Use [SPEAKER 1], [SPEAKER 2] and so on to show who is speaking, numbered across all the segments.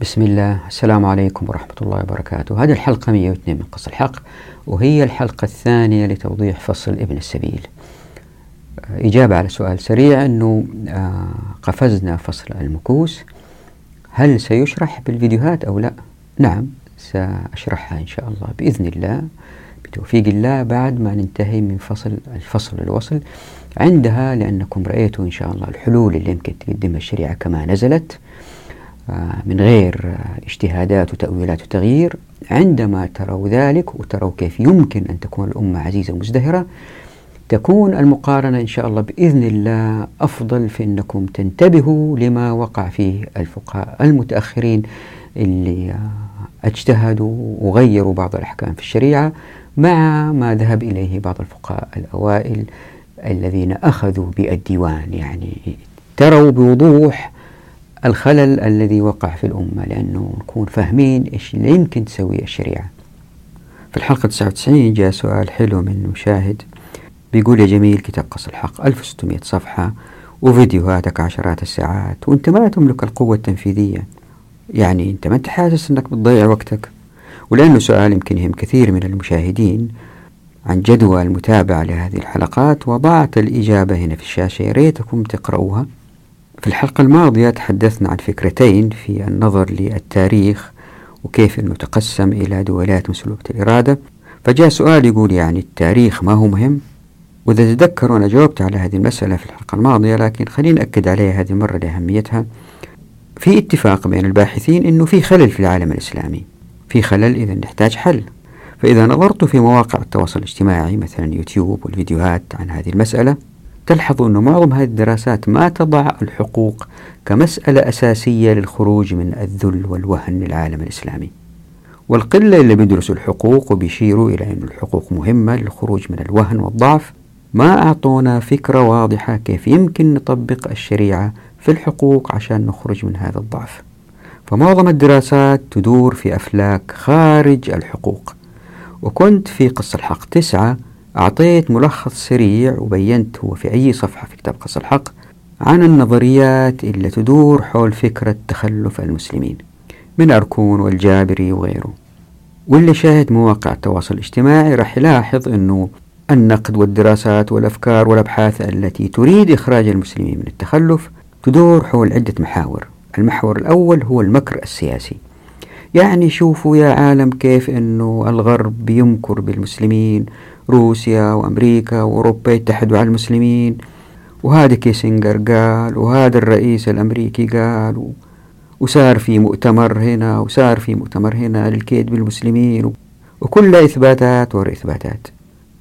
[SPEAKER 1] بسم الله. السلام عليكم ورحمة الله وبركاته. هذه الحلقة 102 من قص الحق وهي الحلقة الثانية لتوضيح فصل ابن السبيل. إجابة على سؤال سريع أنه آه، قفزنا فصل المكوس. هل سيشرح بالفيديوهات أو لا؟ نعم سأشرحها إن شاء الله بإذن الله. بتوفيق الله بعد ما ننتهي من فصل الفصل الوصل عندها لأنكم رأيتوا إن شاء الله الحلول اللي يمكن تقدمها الشريعة كما نزلت. آه، من غير اجتهادات وتأويلات وتغيير عندما تروا ذلك وتروا كيف يمكن أن تكون الأمة عزيزة ومزدهرة تكون المقارنة إن شاء الله بإذن الله أفضل في أنكم تنتبهوا لما وقع فيه الفقهاء المتأخرين اللي اجتهدوا وغيروا بعض الأحكام في الشريعة مع ما ذهب إليه بعض الفقهاء الأوائل الذين أخذوا بالديوان. يعني تروا بوضوح الخلل الذي وقع في الأمة لأنه نكون فاهمين إيش اللي يمكن تسويه الشريعة. في الحلقة 99 جاء سؤال حلو من مشاهد بيقول يا جميل كتاب قص الحق 1600 صفحة وفيديوهاتك عشرات الساعات وأنت ما تملك القوة التنفيذية. يعني أنت ما أنت حاسس إنك بتضيع وقتك. ولأنه سؤال يمكن يهم كثير من المشاهدين عن جدوى المتابعة لهذه الحلقات وضعت الإجابة هنا في الشاشة يا ريتكم تقرؤوها. في الحلقة الماضية تحدثنا عن فكرتين في النظر للتاريخ وكيف أنه تقسم إلى دولات مسلوبة الإرادة. فجاء سؤال يقول يعني التاريخ ما هو مهم؟ وإذا تذكروا أنا جاوبت على هذه المسألة في الحلقة الماضية لكن خليني أكد عليها هذه المرة لأهميتها. في اتفاق بين الباحثين أنه في خلل في العالم الإسلامي. في خلل إذا نحتاج حل. فإذا نظرت في مواقع التواصل الاجتماعي مثلا يوتيوب والفيديوهات عن هذه المسألة تلحظوا أن معظم هذه الدراسات ما تضع الحقوق كمسألة أساسية للخروج من الذل والوهن للعالم الإسلامي. والقلة اللي بيدرسوا الحقوق وبيشيروا إلى أن الحقوق مهمة للخروج من الوهن والضعف ما أعطونا فكرة واضحة كيف يمكن نطبق الشريعة في الحقوق عشان نخرج من هذا الضعف. فمعظم الدراسات تدور في أفلاك خارج الحقوق. وكنت في قص الحق تسعة أعطيت ملخص سريع وبينت هو في أي صفحة في كتاب قص الحق عن النظريات اللي تدور حول فكرة تخلف المسلمين من أركون والجابري وغيره. واللي شاهد مواقع التواصل الاجتماعي راح يلاحظ أنه النقد والدراسات والأفكار والأبحاث التي تريد إخراج المسلمين من التخلف تدور حول عدة محاور. المحور الأول هو المكر السياسي. يعني شوفوا يا عالم كيف أنه الغرب بيمكر بالمسلمين روسيا وأمريكا وأوروبا يتحدوا على المسلمين. وهذا كيسنجر قال وهذا الرئيس الأمريكي قال. وصار في مؤتمر هنا وصار في مؤتمر هنا للكيد بالمسلمين وكلها إثباتات ورا إثباتات.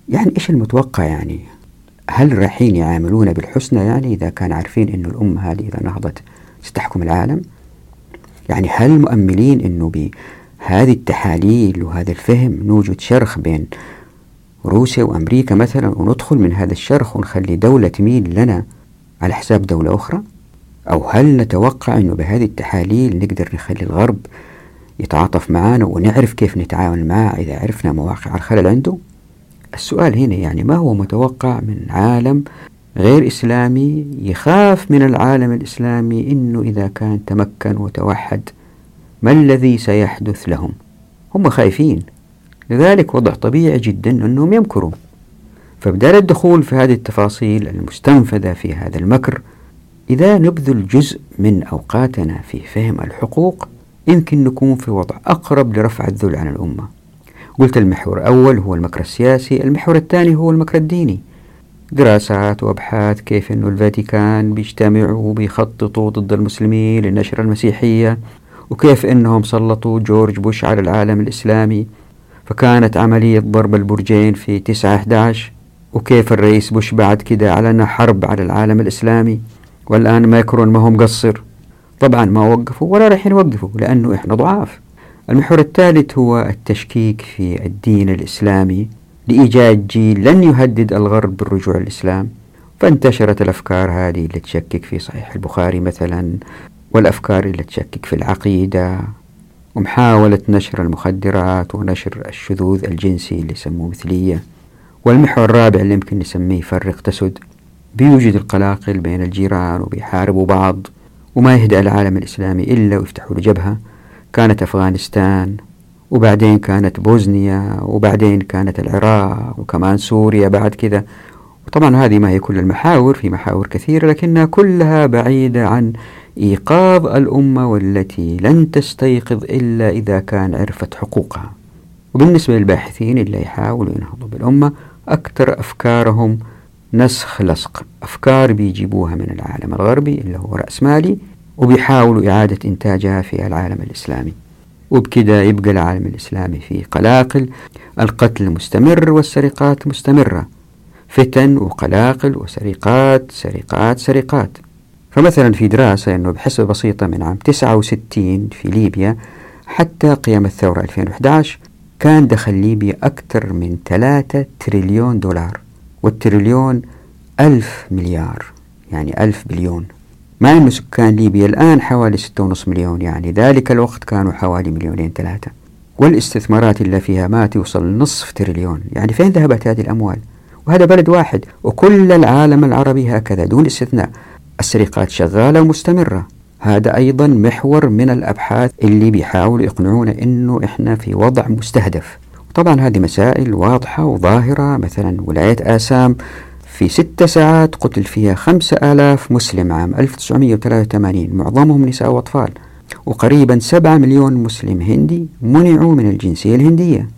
[SPEAKER 1] يعني إيش المتوقع يعني؟ هل رايحين يعاملونا بالحسنى يعني إذا كان عارفين إنه الأمة هذه إذا نهضت ستحكم العالم؟ يعني هل مؤملين أنه بهذه التحاليل وهذا الفهم نوجد شرخ بين روسيا وأمريكا مثلا وندخل من هذا الشرخ ونخلي دولة تميل لنا على حساب دولة أخرى؟ أو هل نتوقع أنه بهذه التحاليل نقدر نخلي الغرب يتعاطف معنا ونعرف كيف نتعامل معه إذا عرفنا مواقع الخلل عنده؟ السؤال هنا يعني ما هو متوقع من عالم غير إسلامي يخاف من العالم الإسلامي إنه إذا كان تمكن وتوحد ما الذي سيحدث لهم؟ هم خايفين. لذلك وضع طبيعي جدا أنهم يمكروا. فبدال الدخول في هذه التفاصيل المستنفذة في هذا المكر. إذا نبذل جزء من أوقاتنا في فهم الحقوق يمكن نكون في وضع أقرب لرفع الذل عن الأمة. قلت المحور الأول هو المكر السياسي المحور الثاني هو المكر الديني. دراسات وأبحاث كيف أن الفاتيكان بيجتمعوا وبيخططوا ضد المسلمين لنشر المسيحية وكيف أنهم سلطوا جورج بوش على العالم الإسلامي. فكانت عملية ضرب البرجين في 9-11 وكيف الرئيس بوش بعد كده أعلن حرب على العالم الإسلامي والآن ماكرون ما هو مقصر. طبعا ما وقفوا ولا راح يوقفوا لأنه إحنا ضعاف. المحور الثالث هو التشكيك في الدين الإسلامي لإيجاد جيل لن يهدد الغرب بالرجوع للإسلام. فانتشرت الأفكار هذه اللي تشكك في صحيح البخاري مثلا والأفكار اللي تشكك في العقيدة. ومحاولة نشر المخدرات ونشر الشذوذ الجنسي اللي يسموه مثلية والمحور الرابع اللي يمكن نسميه فرق تسد. بيوجد القلاقل بين الجيران وبيحاربوا بعض وما يهدأ العالم الإسلامي إلا ويفتحوا له جبهة كانت أفغانستان وبعدين كانت بوزنيا وبعدين كانت العراق وكمان سوريا بعد كذا. وطبعا هذه ما هي كل المحاور في محاور كثيرة لكنها كلها بعيدة عن إيقاظ الأمة والتي لن تستيقظ إلا إذا كان عرفت حقوقها. وبالنسبة للباحثين اللي يحاولوا ينهضوا بالأمة أكثر أفكارهم نسخ لصق. أفكار بيجيبوها من العالم الغربي اللي هو رأسمالي وبيحاولوا إعادة إنتاجها في العالم الإسلامي. وبكده يبقى العالم الإسلامي في قلاقل القتل مستمر والسرقات مستمرة. فتن وقلاقل وسرقات سرقات سرقات. فمثلا في دراسة أنه بحسبة بسيطة من عام 69 في ليبيا حتى قيام الثورة 2011 كان دخل ليبيا أكثر من 3 تريليون دولار والتريليون ألف مليار يعني ألف بليون. مع أن سكان ليبيا الآن حوالي ستة ونصف مليون يعني ذلك الوقت كانوا حوالي مليونين ثلاثة. والإستثمارات اللي فيها ما توصل نصف تريليون يعني فين ذهبت هذه الأموال؟ وهذا بلد واحد وكل العالم العربي هكذا دون استثناء. السرقات شغالة ومستمرة. هذا أيضا محور من الأبحاث اللي بيحاولوا يقنعونا أنه إحنا في وضع مستهدف. طبعا هذه مسائل واضحة وظاهرة مثلا ولاية آسام في ست ساعات قتل فيها خمسة آلاف مسلم عام 1983 معظمهم نساء وأطفال. وقريبا سبعة مليون مسلم هندي منعوا من الجنسية الهندية.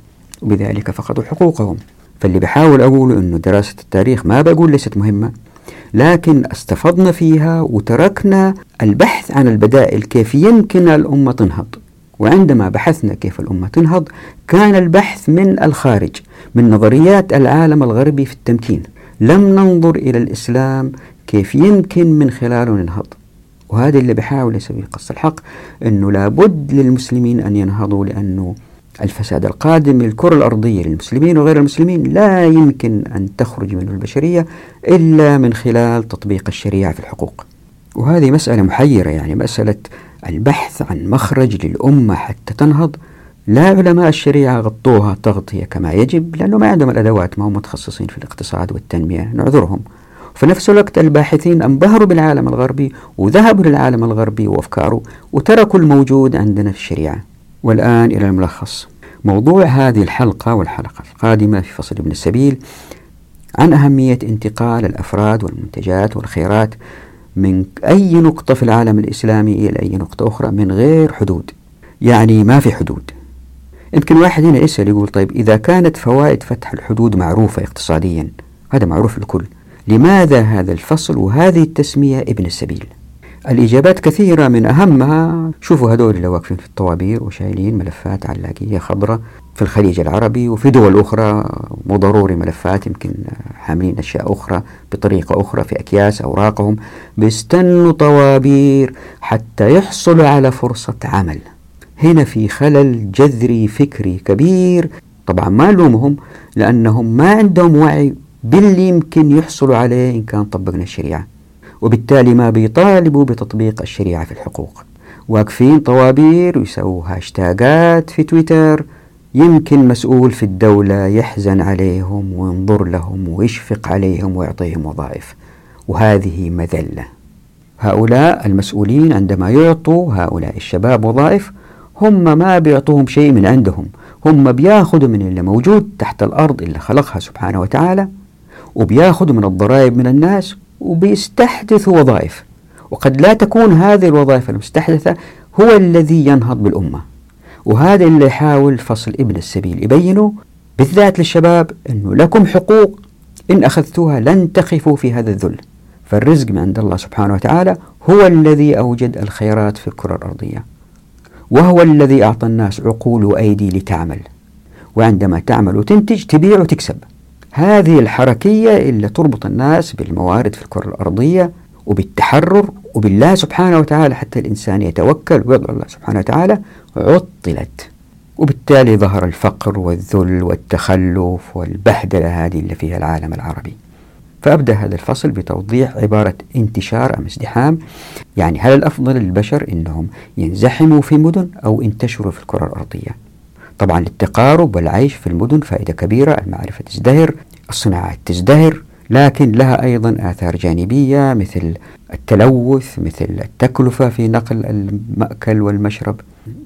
[SPEAKER 1] وبذلك فقدوا حقوقهم. فاللي بحاول أقوله أنه دراسة التاريخ ما بقول ليست مهمة. لكن استفضنا فيها وتركنا البحث عن البدائل كيف يمكن الأمة تنهض. وعندما بحثنا كيف الأمة تنهض كان البحث من الخارج من نظريات العالم الغربي في التمكين. لم ننظر إلى الإسلام كيف يمكن من خلاله ننهض. وهذا اللي بحاول يسويه قص الحق أنه لابد للمسلمين أن ينهضوا لأنه الفساد القادم للكرة الأرضية للمسلمين وغير المسلمين لا يمكن أن تخرج منه البشرية إلا من خلال تطبيق الشريعة في الحقوق. وهذه مسألة محيرة يعني مسألة البحث عن مخرج للأمة حتى تنهض. لا علماء الشريعة غطوها تغطية كما يجب لأنه ما عندهم الأدوات ما هم متخصصين في الاقتصاد والتنمية نعذرهم. في نفس الوقت الباحثين انبهروا بالعالم الغربي وذهبوا للعالم الغربي وأفكاره وتركوا الموجود عندنا في الشريعة. والآن إلى الملخص. موضوع هذه الحلقة والحلقة القادمة في فصل ابن السبيل عن أهمية انتقال الأفراد والمنتجات والخيرات من أي نقطة في العالم الإسلامي إلى أي نقطة أخرى من غير حدود. يعني ما في حدود. يمكن واحد هنا يسأل يقول طيب إذا كانت فوائد فتح الحدود معروفة اقتصاديا هذا معروف للكل لماذا هذا الفصل وهذه التسمية ابن السبيل؟ الإجابات كثيرة من أهمها شوفوا هذول اللي واقفين في الطوابير وشايلين ملفات علاقية خضراء في الخليج العربي وفي دول أخرى مو ضروري ملفات يمكن حاملين أشياء أخرى بطريقة أخرى في أكياس أوراقهم بيستنوا طوابير حتى يحصلوا على فرصة عمل. هنا في خلل جذري فكري كبير. طبعا ما نلومهم لأنهم ما عندهم وعي باللي يمكن يحصلوا عليه إن كان طبقنا الشريعة. وبالتالي ما بيطالبوا بتطبيق الشريعة في الحقوق. واقفين طوابير ويسووا هاشتاجات في تويتر. يمكن مسؤول في الدولة يحزن عليهم وينظر لهم ويشفق عليهم ويعطيهم وظائف. وهذه مذلة. هؤلاء المسؤولين عندما يعطوا هؤلاء الشباب وظائف هم ما بيعطوهم شيء من عندهم. هم بياخذوا من اللي موجود تحت الأرض اللي خلقها سبحانه وتعالى وبياخذوا من الضرائب من الناس وبيستحدث وظائف وقد لا تكون هذه الوظائف المستحدثة هو الذي ينهض بالأمة. وهذا اللي يحاول فصل ابن السبيل يبينه بالذات للشباب أنه لكم حقوق إن أخذتوها لن تقفوا في هذا الذل. فالرزق من عند الله سبحانه وتعالى هو الذي أوجد الخيرات في الكرة الأرضية. وهو الذي أعطى الناس عقول وأيدي لتعمل. وعندما تعمل وتنتج تبيع وتكسب. هذه الحركية اللي تربط الناس بالموارد في الكرة الأرضية وبالتحرر وبالله سبحانه وتعالى حتى الإنسان يتوكل ويضع الله سبحانه وتعالى عطلت. وبالتالي ظهر الفقر والذل والتخلف والبهدلة هذه اللي فيها العالم العربي. فأبدأ هذا الفصل بتوضيح عبارة انتشار أم ازدحام. يعني هل الأفضل للبشر أنهم ينزحموا في مدن أو ينتشروا في الكرة الأرضية؟ طبعا للتقارب والعيش في المدن فائدة كبيرة المعرفة تزدهر الصناعات تزدهر لكن لها أيضا آثار جانبية مثل التلوث مثل التكلفة في نقل المأكل والمشرب.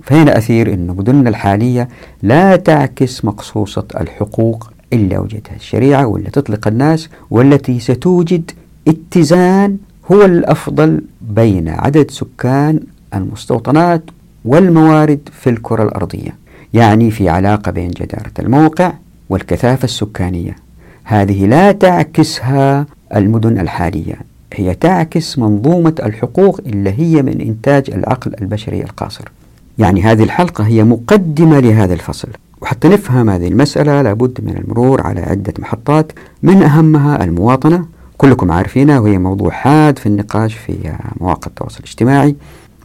[SPEAKER 1] فهنا أثير أن مدننا الحالية لا تعكس مقصوصة الحقوق إلا وجدها الشريعة ولا تطلق الناس والتي ستوجد اتزان هو الأفضل بين عدد سكان المستوطنات والموارد في الكرة الأرضية يعني في علاقة بين جدارة الموقع والكثافة السكانية. هذه لا تعكسها المدن الحالية. هي تعكس منظومة الحقوق اللي هي من إنتاج العقل البشري القاصر. يعني هذه الحلقة هي مقدمة لهذا الفصل. وحتى نفهم هذه المسألة لابد من المرور على عدة محطات من أهمها المواطنة. كلكم عارفينها وهي موضوع حاد في النقاش في مواقع التواصل الاجتماعي.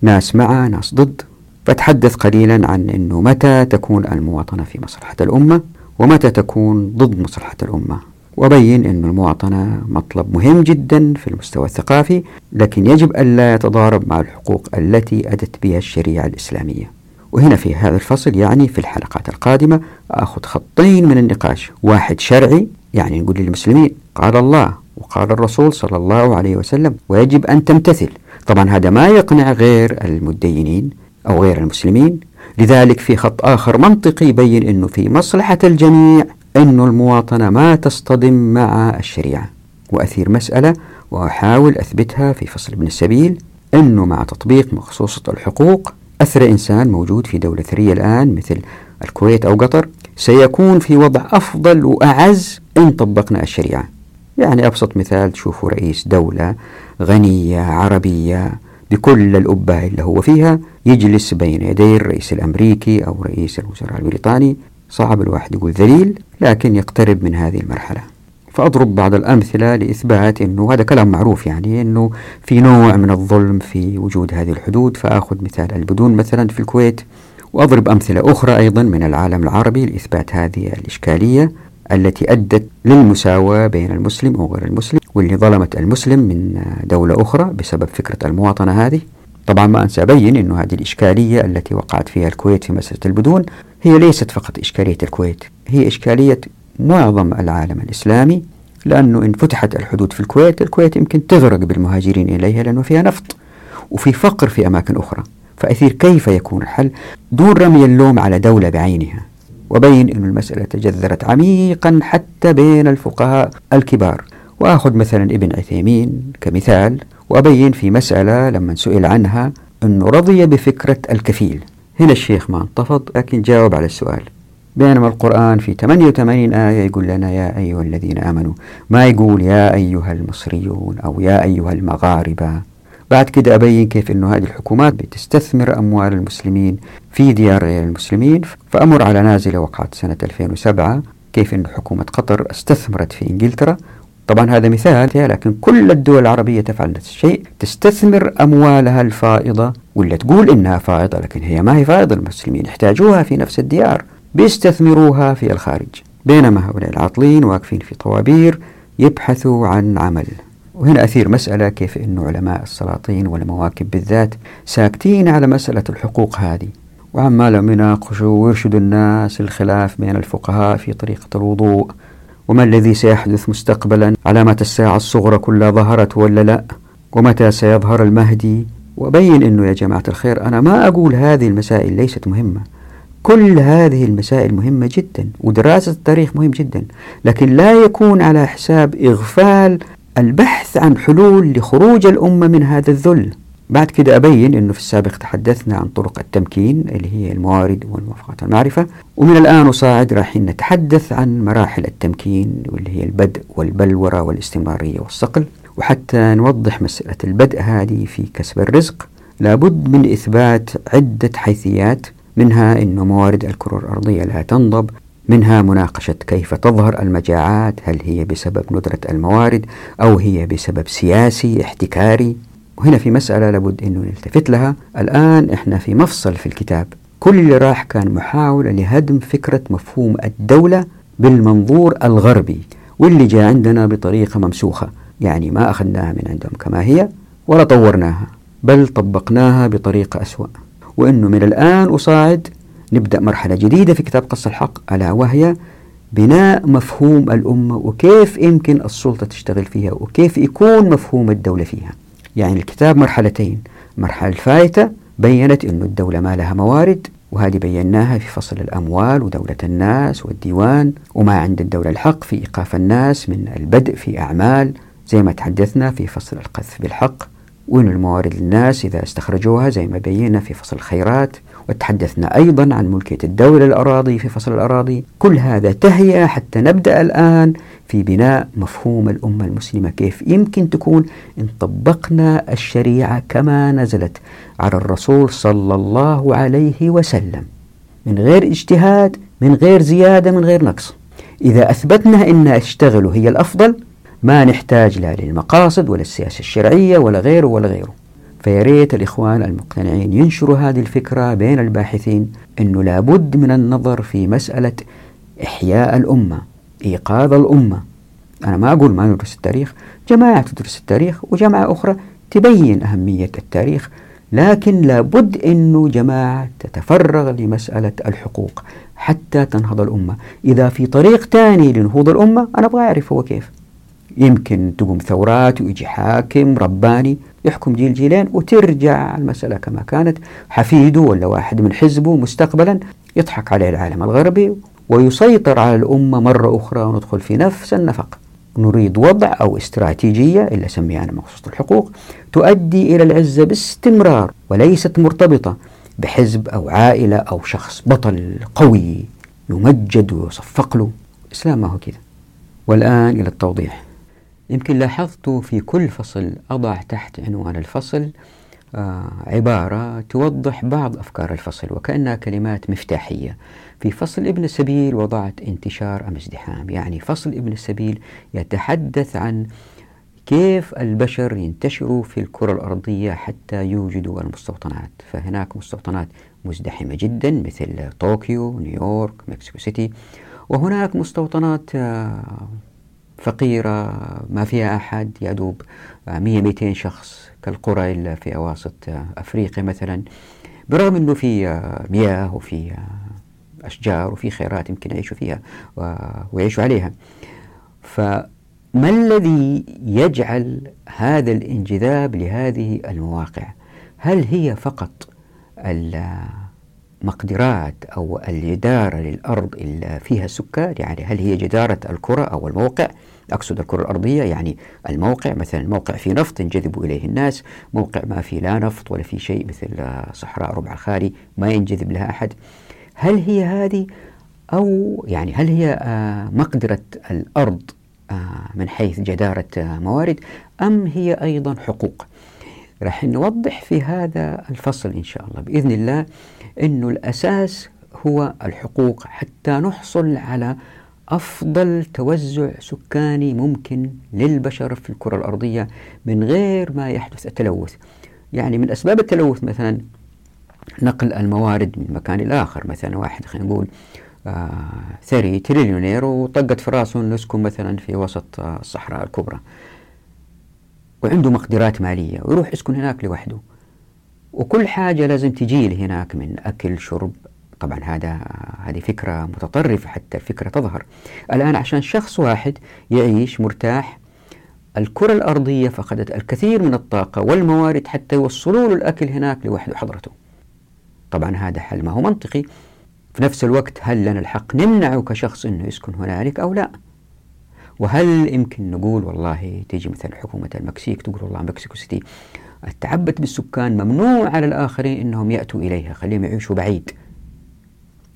[SPEAKER 1] ناس مع ناس ضد. بتحدث قليلا عن أنه متى تكون المواطنة في مصلحة الأمة. ومتى تكون ضد مصلحة الأمة؟ وبين أن المواطنة مطلب مهم جدا في المستوى الثقافي لكن يجب ألا يتضارب مع الحقوق التي أتت بها الشريعة الإسلامية. وهنا في هذا الفصل يعني في الحلقات القادمة أخذ خطين من النقاش. واحد شرعي يعني نقول للمسلمين قال الله وقال الرسول صلى الله عليه وسلم ويجب أن تمتثل. طبعا هذا ما يقنع غير المدينين أو غير المسلمين لذلك في خط آخر منطقي يبين أنه في مصلحة الجميع أن المواطنة ما تصطدم مع الشريعة. وأثير مسألة وأحاول أثبتها في فصل ابن السبيل أنه مع تطبيق مخصوصة الحقوق أثر إنسان موجود في دولة ثرية الآن مثل الكويت أو قطر سيكون في وضع أفضل وأعز إن طبقنا الشريعة. يعني أبسط مثال تشوفوا رئيس دولة غنية عربية بكل الأبة اللي هو فيها يجلس بين يدي الرئيس الأمريكي أو رئيس الوزراء البريطاني. صعب الواحد يقول ذليل لكن يقترب من هذه المرحلة. فأضرب بعض الأمثلة لإثبات أنه هذا كلام معروف يعني أنه في نوع من الظلم في وجود هذه الحدود. فأخذ مثال البدون مثلا في الكويت. وأضرب أمثلة أخرى أيضا من العالم العربي لإثبات هذه الإشكالية التي أدت للمساواة بين المسلم وغير المسلم. واللي ظلمت المسلم من دولة أخرى بسبب فكرة المواطنة هذه. طبعا ما أنسى أبين أن هذه الإشكالية التي وقعت فيها الكويت في مسألة البدون هي ليست فقط إشكالية الكويت هي إشكالية معظم العالم الإسلامي لأنه إن فتحت الحدود في الكويت الكويت يمكن تغرق بالمهاجرين إليها لأنه فيها نفط وفي فقر في أماكن أخرى. فأثير كيف يكون الحل؟ دون رمي اللوم على دولة بعينها. وبين أن المسألة تجذرت عميقا حتى بين الفقهاء الكبار. وأخذ مثلا ابن عثيمين كمثال وأبين في مسألة لما سئل عنها أنه رضي بفكرة الكفيل. هنا الشيخ ما انتفض لكن جاوب على السؤال. بينما القرآن في 88 آية يقول لنا يا أيها الذين آمنوا ما يقول يا أيها المصريون أو يا أيها المغاربة بعد كده أبين كيف أنه هذه الحكومات بتستثمر أموال المسلمين في ديار غير المسلمين. فأمر على نازلة وقعت سنة 2007 كيف أن حكومة قطر استثمرت في إنجلترا. طبعا هذا مثال لكن كل الدول العربية تفعل نفس الشيء تستثمر أموالها الفائضة ولا تقول إنها فائضة لكن هي ما هي فائضة المسلمين يحتاجوها في نفس الديار بيستثمروها في الخارج. بينما هؤلاء العاطلين واقفين في طوابير يبحثوا عن عمل. وهنا أثير مسألة كيف أن علماء السلاطين والمواكب بالذات ساكتين على مسألة الحقوق هذه. وعمالهم يناقشوا ويرشدوا الناس الخلاف بين الفقهاء في طريقة الوضوء. وما الذي سيحدث مستقبلا؟ علامة الساعة الصغرى كلها ظهرت ولا لا؟ ومتى سيظهر المهدي؟ وبين أنه يا جماعة الخير أنا ما أقول هذه المسائل ليست مهمة. كل هذه المسائل مهمة جدا ودراسة التاريخ مهم جدا لكن لا يكون على حساب إغفال البحث عن حلول لخروج الأمة من هذا الذل. بعد كده أبين أنه في السابق تحدثنا عن طرق التمكين اللي هي الموارد والموافقات المعرفة ومن الآن وصاعد راح نتحدث عن مراحل التمكين واللي هي البدء والبلورة والاستمرارية والصقل وحتى نوضح مسألة البدء هذه في كسب الرزق. لابد من إثبات عدة حيثيات منها أن موارد الكرة الأرضية لا تنضب منها مناقشة كيف تظهر المجاعات هل هي بسبب ندرة الموارد أو هي بسبب سياسي احتكاري. وهنا في مسألة لابد أنه نلتفت لها. الآن إحنا في مفصل في الكتاب. كل اللي راح كان محاولة لهدم فكرة مفهوم الدولة بالمنظور الغربي واللي جاء عندنا بطريقة ممسوخة. يعني ما أخذناها من عندهم كما هي ولا طورناها بل طبقناها بطريقة أسوأ. وأنه من الآن وصاعد نبدأ مرحلة جديدة في كتاب قص الحق ألا وهي بناء مفهوم الأمة وكيف يمكن السلطة تشتغل فيها وكيف يكون مفهوم الدولة فيها. يعني الكتاب مرحلتين. المرحلة الفائتة بينت أن الدولة ما لها موارد وهذه بيناها في فصل الأموال ودولة الناس والديوان وما عند الدولة الحق في إيقاف الناس من البدء في أعمال زي ما تحدثنا في فصل القذف بالحق. وين الموارد للناس إذا استخرجوها زي ما بينا في فصل الخيرات وتحدثنا أيضا عن ملكية الدولة للأراضي في فصل الأراضي. كل هذا تهيئة حتى نبدأ الآن في بناء مفهوم الأمة المسلمة. كيف يمكن تكون إن طبقنا الشريعة كما نزلت على الرسول صلى الله عليه وسلم؟ من غير اجتهاد من غير زيادة من غير نقص. إذا أثبتنا أن اشتغلوا هي الأفضل ما نحتاج لا للمقاصد ولا السياسة الشرعية ولا غيره ولا غيره. فياريت الإخوان المقتنعين ينشروا هذه الفكرة بين الباحثين أنه لابد من النظر في مسألة إحياء الأمة إيقاظ الأمة. أنا ما أقول ما ندرس التاريخ جماعة تدرس التاريخ وجماعة أخرى تبين أهمية التاريخ لكن لابد أنه جماعة تتفرغ لمسألة الحقوق حتى تنهض الأمة. إذا في طريق ثاني لنهوض الأمة أنا أبغى أعرف هو كيف. يمكن تقوم ثورات ويجي حاكم رباني يحكم جيل جيلين وترجع المسألة كما كانت حفيده ولا واحد من حزبه مستقبلا يضحك عليه العالم الغربي ويسيطر على الأمة مرة أخرى وندخل في نفس النفق. نريد وضع أو استراتيجية اللي أسميها أنا مخصوص الحقوق تؤدي إلى العزة باستمرار وليست مرتبطة بحزب أو عائلة أو شخص بطل قوي يمجد ويصفق له. الإسلام ما هو كذا. والآن إلى التوضيح. يمكن لاحظت في كل فصل أضع تحت عنوان الفصل آه عبارة توضح بعض أفكار الفصل وكأنها كلمات مفتاحية. في فصل ابن السبيل وضعت انتشار أم ازدحام. يعني فصل ابن السبيل يتحدث عن كيف البشر ينتشروا في الكرة الأرضية حتى يوجدوا المستوطنات. فهناك مستوطنات مزدحمة جدا مثل طوكيو نيويورك مكسيكو سيتي. وهناك مستوطنات آه، فقيرة ما فيها أحد يدوب 100 200 شخص كالقرى اللي في أواسط أفريقيا مثلا. برغم أنه في مياه وفي أشجار وفي خيرات يمكن يعيشوا فيها ويعيشوا عليها. فما الذي يجعل هذا الانجذاب لهذه المواقع؟ هل هي فقط المقدرات أو الجدارة للأرض اللي فيها سكر يعني هل هي جدارة الكرة أو الموقع؟ أقصد الكرة الأرضية يعني الموقع مثلا الموقع في نفط ينجذب إليه الناس موقع ما في لا نفط ولا في شيء مثل صحراء ربع الخالي ما ينجذب لها أحد. هل هي هذه أو يعني هل هي آه، مقدرة الأرض آه، من حيث جدارة آه، موارد أم هي أيضا حقوق؟ راح نوضح في هذا الفصل إن شاء الله. بإذن الله أنه الأساس هو الحقوق حتى نحصل على أفضل توزع سكاني ممكن للبشر في الكرة الأرضية من غير ما يحدث التلوث. يعني من أسباب التلوث مثلا نقل الموارد من مكان إلى آخر. مثلا واحد خلينا نقول آه ثري تريليونير وطقت في راسه إنه يسكن مثلا في وسط آه الصحراء الكبرى. وعنده مقدرات مالية ويروح يسكن هناك لوحده. وكل حاجة لازم تجي هناك من أكل شرب. طبعا هذا هذه فكرة متطرفة حتى الفكرة تظهر. الآن عشان شخص واحد يعيش مرتاح الكرة الأرضية فقدت الكثير من الطاقة والموارد حتى يوصلوا له الأكل هناك لوحده حضرته. طبعا هذا حل ما هو منطقي. في نفس الوقت هل لنا الحق نمنعه كشخص أنه يسكن هنالك أو لا؟ وهل يمكن نقول والله تيجي مثلا حكومة المكسيك تقول والله مكسيكو سيتي التعبت بالسكان ممنوع على الآخرين أنهم يأتوا إليها خليهم يعيشوا بعيد.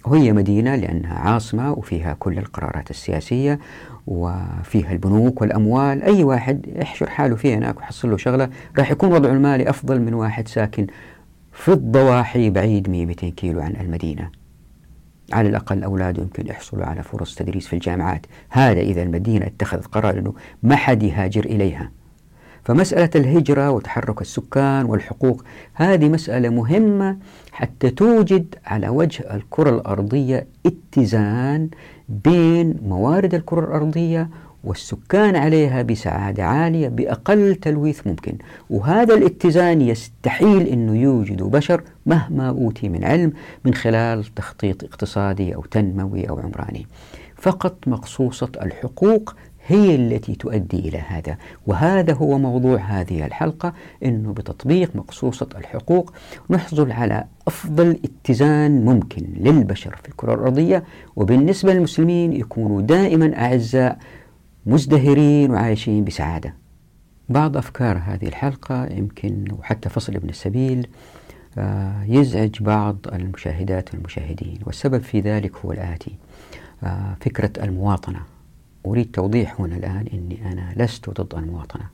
[SPEAKER 1] وهي مدينة لأنها عاصمة وفيها كل القرارات السياسية وفيها البنوك والأموال. أي واحد يحشر حاله فيها هناك ويحصل له شغلة راح يكون وضعه المالي أفضل من واحد ساكن في الضواحي بعيد 100-200 كيلو عن المدينة. على الأقل أولاده يمكن يحصلوا على فرص تدريس في الجامعات. هذا إذا المدينة اتخذت قرار أنه ما حد يهاجر إليها. فمسألة الهجرة وتحرك السكان والحقوق هذه مسألة مهمة حتى توجد على وجه الكرة الأرضية اتزان بين موارد الكرة الأرضية والسكان عليها بسعادة عالية بأقل تلويث ممكن. وهذا الاتزان يستحيل أنه يوجد بشر مهما أوتي من علم من خلال تخطيط اقتصادي أو تنموي أو عمراني. فقط مقصوصة الحقوق هي التي تؤدي إلى هذا. وهذا هو موضوع هذه الحلقة أنه بتطبيق مقصوصة الحقوق نحصل على أفضل اتزان ممكن للبشر في الكرة الأرضية وبالنسبة للمسلمين يكونوا دائما أعزاء مزدهرين وعايشين بسعادة. بعض أفكار هذه الحلقة يمكن وحتى فصل ابن السبيل آه، يزعج بعض المشاهدات والمشاهدين والسبب في ذلك هو الآتي آه، فكرة المواطنة. أريد توضيح هنا الآن أني أنا لست ضد المواطنة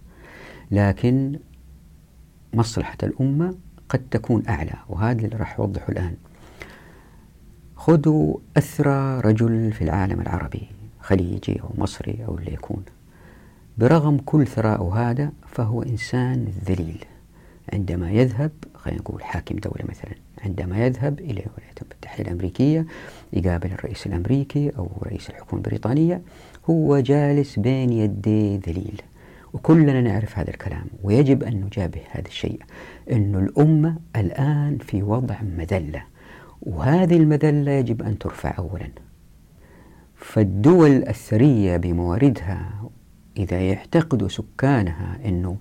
[SPEAKER 1] لكن مصلحة الأمة قد تكون أعلى وهذا اللي راح أوضحه الآن. خذوا أثرى رجل في العالم العربي خليجي أو مصري أو اللي يكون. برغم كل ثراء هذا فهو إنسان ذليل. عندما يذهب خلينا نقول حاكم دولة مثلا عندما يذهب إلى الولايات المتحدة الأمريكية يقابل الرئيس الأمريكي أو رئيس الحكومة البريطانية هو جالس بين يدي ذليل. وكلنا نعرف هذا الكلام ويجب أن نجابه هذا الشيء أن الأمة الآن في وضع مذلة وهذه المذلة يجب أن ترفع أولا. فالدول الثرية بمواردها إذا يعتقد سكانها أنه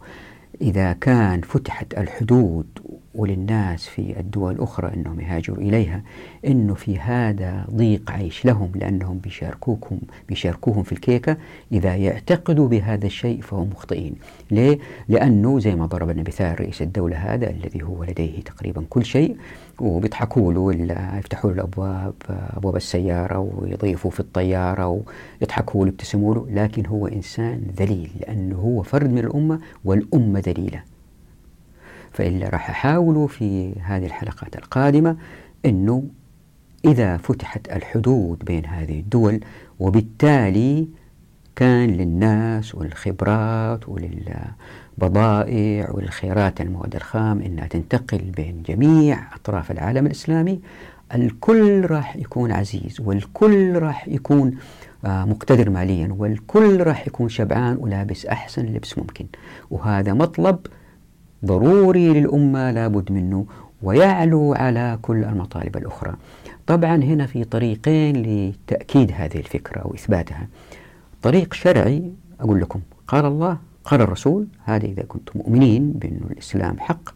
[SPEAKER 1] إذا كان فتحت الحدود وللناس في الدول الأخرى أنهم يهاجروا إليها أنه في هذا ضيق عيش لهم لأنهم بيشاركوكم بيشاركوهم في الكيكة. إذا يعتقدوا بهذا الشيء فهم مخطئين. ليه؟ لأنه زي ما ضرب مثال رئيس الدولة هذا الذي هو لديه تقريبا كل شيء وبيضحكوا له ولا يفتحوا له الأبواب أبواب السيارة ويضيفوا في الطيارة ويضحكوا له يبتسموا له. لكن هو إنسان ذليل لأنه هو فرد من الأمة والأمة ذليلة. فإلا راح أحاول في هذه الحلقات القادمة أنه إذا فتحت الحدود بين هذه الدول وبالتالي كان للناس والخبرات وللبضائع والخيرات المواد الخام أنها تنتقل بين جميع أطراف العالم الإسلامي الكل راح يكون عزيز والكل راح يكون آه، مقتدر ماليا والكل راح يكون شبعان ولابس أحسن لبس ممكن. وهذا مطلب ضروري للأمة لابد منه ويعلو على كل المطالب الأخرى. طبعا هنا في طريقين لتأكيد هذه الفكرة أو إثباتها طريق شرعي أقول لكم قال الله قال الرسول هذا إذا كنتم مؤمنين بأن الإسلام حق.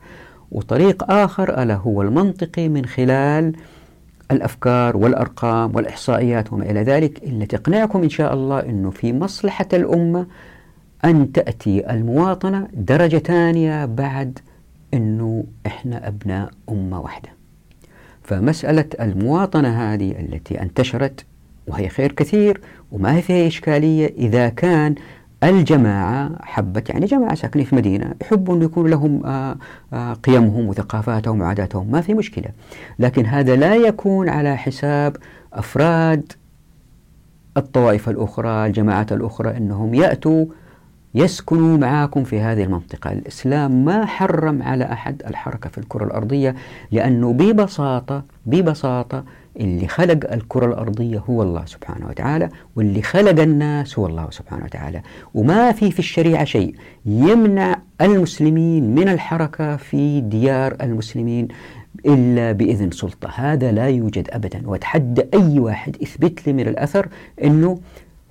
[SPEAKER 1] وطريق آخر ألا هو المنطقي من خلال الأفكار والأرقام والإحصائيات وما إلى ذلك اللي تقنعكم إن شاء الله أنه في مصلحة الأمة أن تأتي المواطنة درجة ثانية بعد أنه إحنا أبناء أمة واحدة. فمسألة المواطنة هذه التي انتشرت وهي خير كثير وما هي فيها إشكالية إذا كان الجماعة حبت يعني جماعة ساكنين في مدينة يحبوا أن يكون لهم آآ آآ قيمهم وثقافاتهم وعاداتهم ما في مشكلة. لكن هذا لا يكون على حساب أفراد الطوائف الأخرى الجماعات الأخرى أنهم يأتوا يسكنوا معاكم في هذه المنطقة. الإسلام ما حرم على أحد الحركة في الكرة الأرضية لأنه ببساطة ببساطة اللي خلق الكرة الأرضية هو الله سبحانه وتعالى واللي خلق الناس هو الله سبحانه وتعالى. وما في في الشريعة شيء يمنع المسلمين من الحركة في ديار المسلمين إلا بإذن سلطة. هذا لا يوجد أبدا. وأتحدى أي واحد يثبت لي من الأثر أنه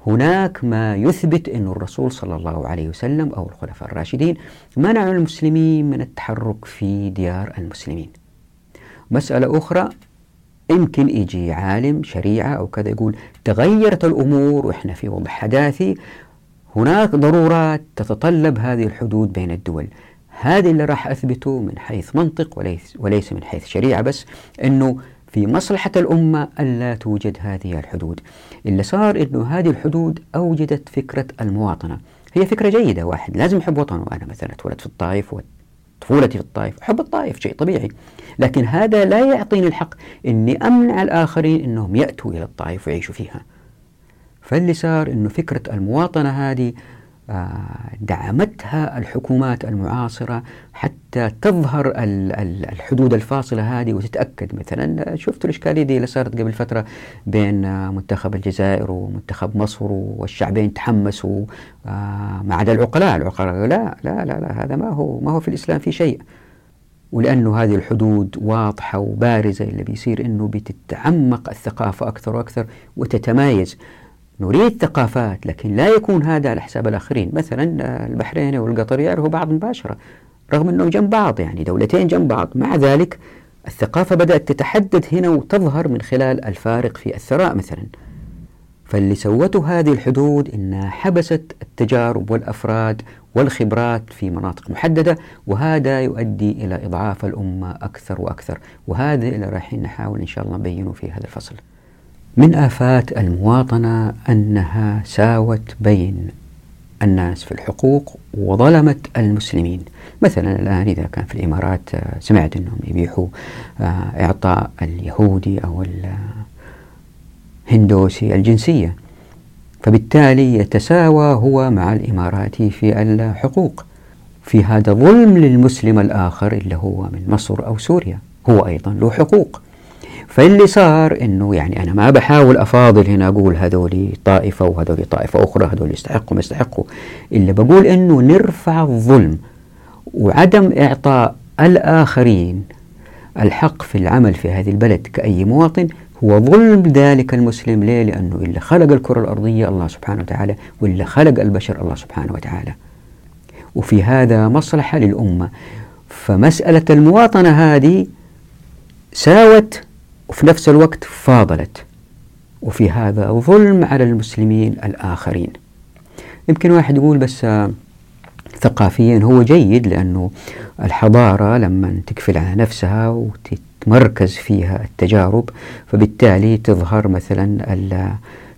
[SPEAKER 1] هناك ما يثبت أن الرسول صلى الله عليه وسلم أو الخلفاء الراشدين منعوا المسلمين من التحرك في ديار المسلمين. مسألة أخرى يمكن يجي عالم شريعة أو كذا يقول تغيرت الأمور وإحنا في وضع حداثي هناك ضرورات تتطلب هذه الحدود بين الدول. هذا اللي راح أثبته من حيث منطق وليس, وليس من حيث شريعة بس أنه في مصلحة الأمة ألا توجد هذه الحدود. اللي صار أنه هذه الحدود أوجدت فكرة المواطنة. هي فكرة جيدة واحد لازم يحب وطنه. أنا مثلا اتولدت في الطائف طفولتي في الطائف. أحب الطائف شيء طبيعي. لكن هذا لا يعطيني الحق أني أمنع الآخرين أنهم يأتوا إلى الطائف ويعيشوا فيها. فاللي صار أنه فكرة المواطنة هذه دعمتها الحكومات المعاصرة حتى تظهر الحدود الفاصلة هذه وتتأكد مثلا. شفت الإشكالية دي اللي صارت قبل فترة بين منتخب الجزائر ومنتخب مصر والشعبين تحمسوا آه، ما عدا العقلاء. العقلاء لا لا لا لا هذا ما هو ما هو في الإسلام في شيء. ولأنه هذه الحدود واضحة وبارزة اللي بيصير أنه بتتعمق الثقافة أكثر وأكثر وتتمايز. نريد ثقافات لكن لا يكون هذا على حساب الآخرين. مثلا البحرين والقطر يعرفوا بعض مباشرة رغم أنهم جنب بعض يعني دولتين جنب بعض. مع ذلك الثقافة بدأت تتحدد هنا وتظهر من خلال الفارق في الثراء مثلا. فاللي سوته هذه الحدود إنها حبست التجارب والأفراد والخبرات في مناطق محددة وهذا يؤدي إلى إضعاف الأمة أكثر وأكثر. وهذا اللي رايحين نحاول إن شاء الله نبينه في هذا الفصل. من آفات المواطنة أنها ساوت بين الناس في الحقوق وظلمت المسلمين. مثلا الآن إذا كان في الإمارات آه، سمعت أنهم يبيحوا آه، إعطاء اليهودي أو الهندوسي الجنسية. فبالتالي يتساوى هو مع الإماراتي في الحقوق. في هذا ظلم للمسلم الآخر اللي هو من مصر أو سوريا. هو أيضا له حقوق. فاللي صار إنه يعني أنا ما بحاول أفاضل هنا أقول هذول طائفة وهذول طائفة أخرى هذول يستحقوا ما يستحقوا. الا بقول إنه نرفع الظلم وعدم إعطاء الآخرين الحق في العمل في هذه البلد كأي مواطن هو ظلم ذلك المسلم. ليه؟ لأنه اللي خلق الكرة الأرضية الله سبحانه وتعالى واللي خلق البشر الله سبحانه وتعالى. وفي هذا مصلحة للأمة. فمسألة المواطنة هذه ساوت وفي نفس الوقت فاضلت. وفي هذا ظلم على المسلمين الآخرين. يمكن واحد يقول بس ثقافيا هو جيد لأنه الحضارة لما تكفل على نفسها وتتمركز فيها التجارب فبالتالي تظهر مثلا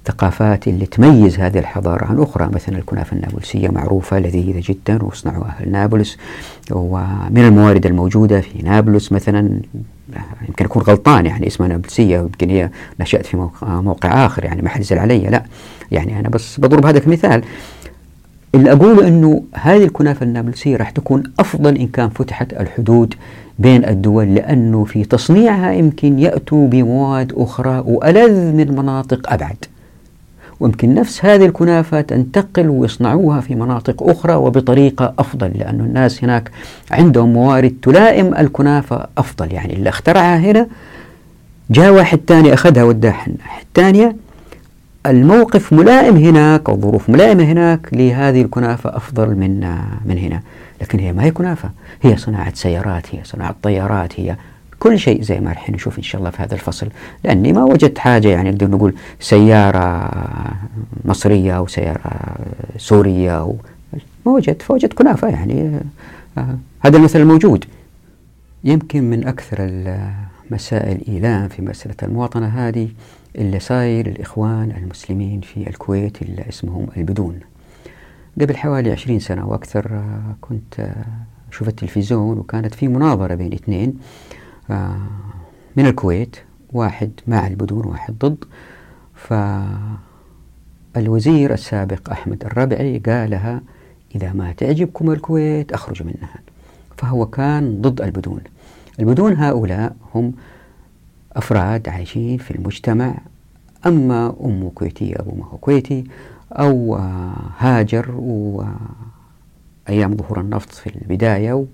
[SPEAKER 1] الثقافات اللي تميز هذه الحضارة عن أخرى مثلا الكنافة النابلسية معروفة لذيذة جدا وصنعوا أهل نابلس. ومن الموارد الموجودة في نابلس مثلا يمكن أكون غلطان يعني اسمها نابلسية يمكن هي نشأت في موقع, موقع آخر يعني ما حد علي لا. يعني أنا بس بضرب هذا كمثال اللي أقوله أنه هذه الكنافة النابلسية راح تكون أفضل إن كان فتحت الحدود بين الدول لأنه في تصنيعها يمكن يأتوا بمواد أخرى وألذ من مناطق أبعد. ويمكن نفس هذه الكنافة تنتقل ويصنعوها في مناطق أخرى وبطريقة أفضل لأن الناس هناك عندهم موارد تلائم الكنافة أفضل. يعني اللي اخترعها هنا جاء واحد ثاني أخذها وداها الثانية الموقف ملائم هناك أو ظروف ملائمة هناك لهذه الكنافة أفضل من من هنا. لكن هي ما هي كنافة هي صناعة سيارات هي صناعة طيارات هي كل شيء زي ما رح نشوف إن شاء الله في هذا الفصل. لأني ما وجدت حاجة يعني نقدر نقول سيارة مصرية أو سيارة سورية أو ما وجدت فوجدت كنافة يعني. آه هذا المثل الموجود يمكن من أكثر المسائل إيلام في مسألة المواطنة هذه اللي صاير الإخوان المسلمين في الكويت اللي اسمهم البدون. قبل حوالي عشرين سنة وأكثر آه كنت آه شوف التلفزيون وكانت في مناظرة بين اثنين. من الكويت واحد مع البدون واحد ضد. فالوزير السابق أحمد الربعي قالها إذا ما تعجبكم الكويت أخرجوا منها. فهو كان ضد البدون. البدون هؤلاء هم أفراد عايشين في المجتمع. أما أمه كويتية أبوه ما هو كويتي أو هاجر وأيام ظهور النفط في البداية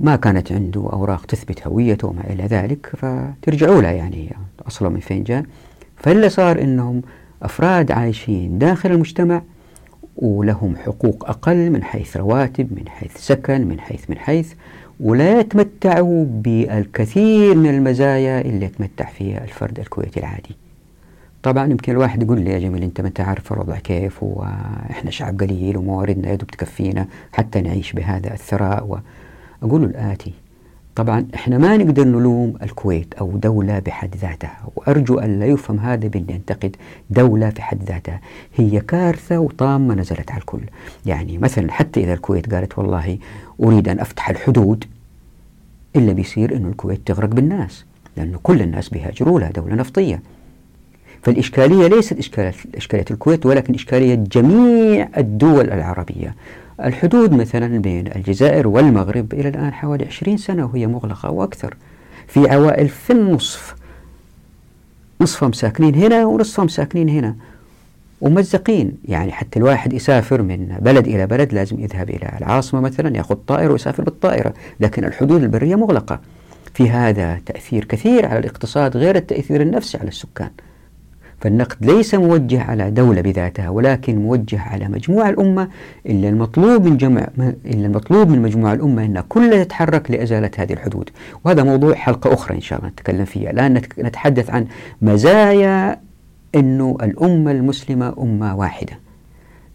[SPEAKER 1] ما كانت عنده أوراق تثبت هويته وما إلى ذلك فترجعوا له يعني أصله من فين جاء؟ فاللي صار أنهم أفراد عايشين داخل المجتمع ولهم حقوق أقل من حيث رواتب من حيث سكن من حيث من حيث ولا يتمتعوا بالكثير من المزايا اللي يتمتع فيها الفرد الكويتي العادي. طبعا يمكن الواحد يقول لي يا جميل أنت ما انت عارف الوضع كيف وإحنا شعب قليل ومواردنا يدوب تكفينا حتى نعيش بهذا الثراء أقول الآتي. طبعا إحنا ما نقدر نلوم الكويت أو دولة بحد ذاتها وأرجو أن لا يفهم هذا بأن ينتقد دولة في حد ذاتها. هي كارثة وطامة نزلت على الكل. يعني مثلا حتى إذا الكويت قالت والله أريد أن أفتح الحدود إلا بيصير أن الكويت تغرق بالناس لأنه كل الناس بيهاجروا لها دولة نفطية. فالإشكالية ليست إشكالية الكويت ولكن إشكالية جميع الدول العربية. الحدود مثلا بين الجزائر والمغرب إلى الآن حوالي 20 سنة وهي مغلقة وأكثر. في عوائل في النصف نصفهم ساكنين هنا ونصفهم ساكنين هنا. ومزقين يعني حتى الواحد يسافر من بلد إلى بلد لازم يذهب إلى العاصمة مثلا يأخذ طائرة ويسافر بالطائرة. لكن الحدود البرية مغلقة. في هذا تأثير كثير على الاقتصاد غير التأثير النفسي على السكان. فالنقد ليس موجه على دولة بذاتها ولكن موجه على مجموع الأمة إلا المطلوب من جمع إلا المطلوب من مجموع الأمة أن كلها تتحرك لإزالة هذه الحدود. وهذا موضوع حلقة أخرى إن شاء الله نتكلم فيها. الآن نتحدث عن مزايا أنه الأمة المسلمة أمة واحدة.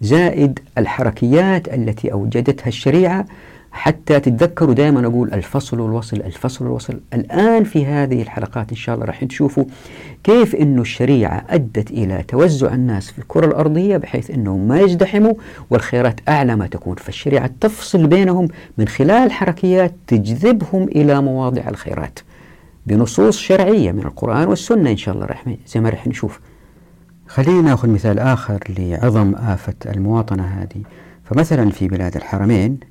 [SPEAKER 1] زائد الحركيات التي أوجدتها الشريعة حتى تتذكروا دائما أقول الفصل والوصل الفصل والوصل. الآن في هذه الحلقات إن شاء الله راح تشوفوا كيف أنه الشريعة أدت إلى توزع الناس في الكرة الأرضية بحيث أنهم ما يزدحموا والخيرات أعلى ما تكون. فالشريعة تفصل بينهم من خلال حركيات تجذبهم إلى مواضع الخيرات بنصوص شرعية من القرآن والسنة إن شاء الله رح زي ما رح نشوف. خلينا نأخذ مثال آخر لعظم آفة المواطنة هذه. فمثلا في بلاد الحرمين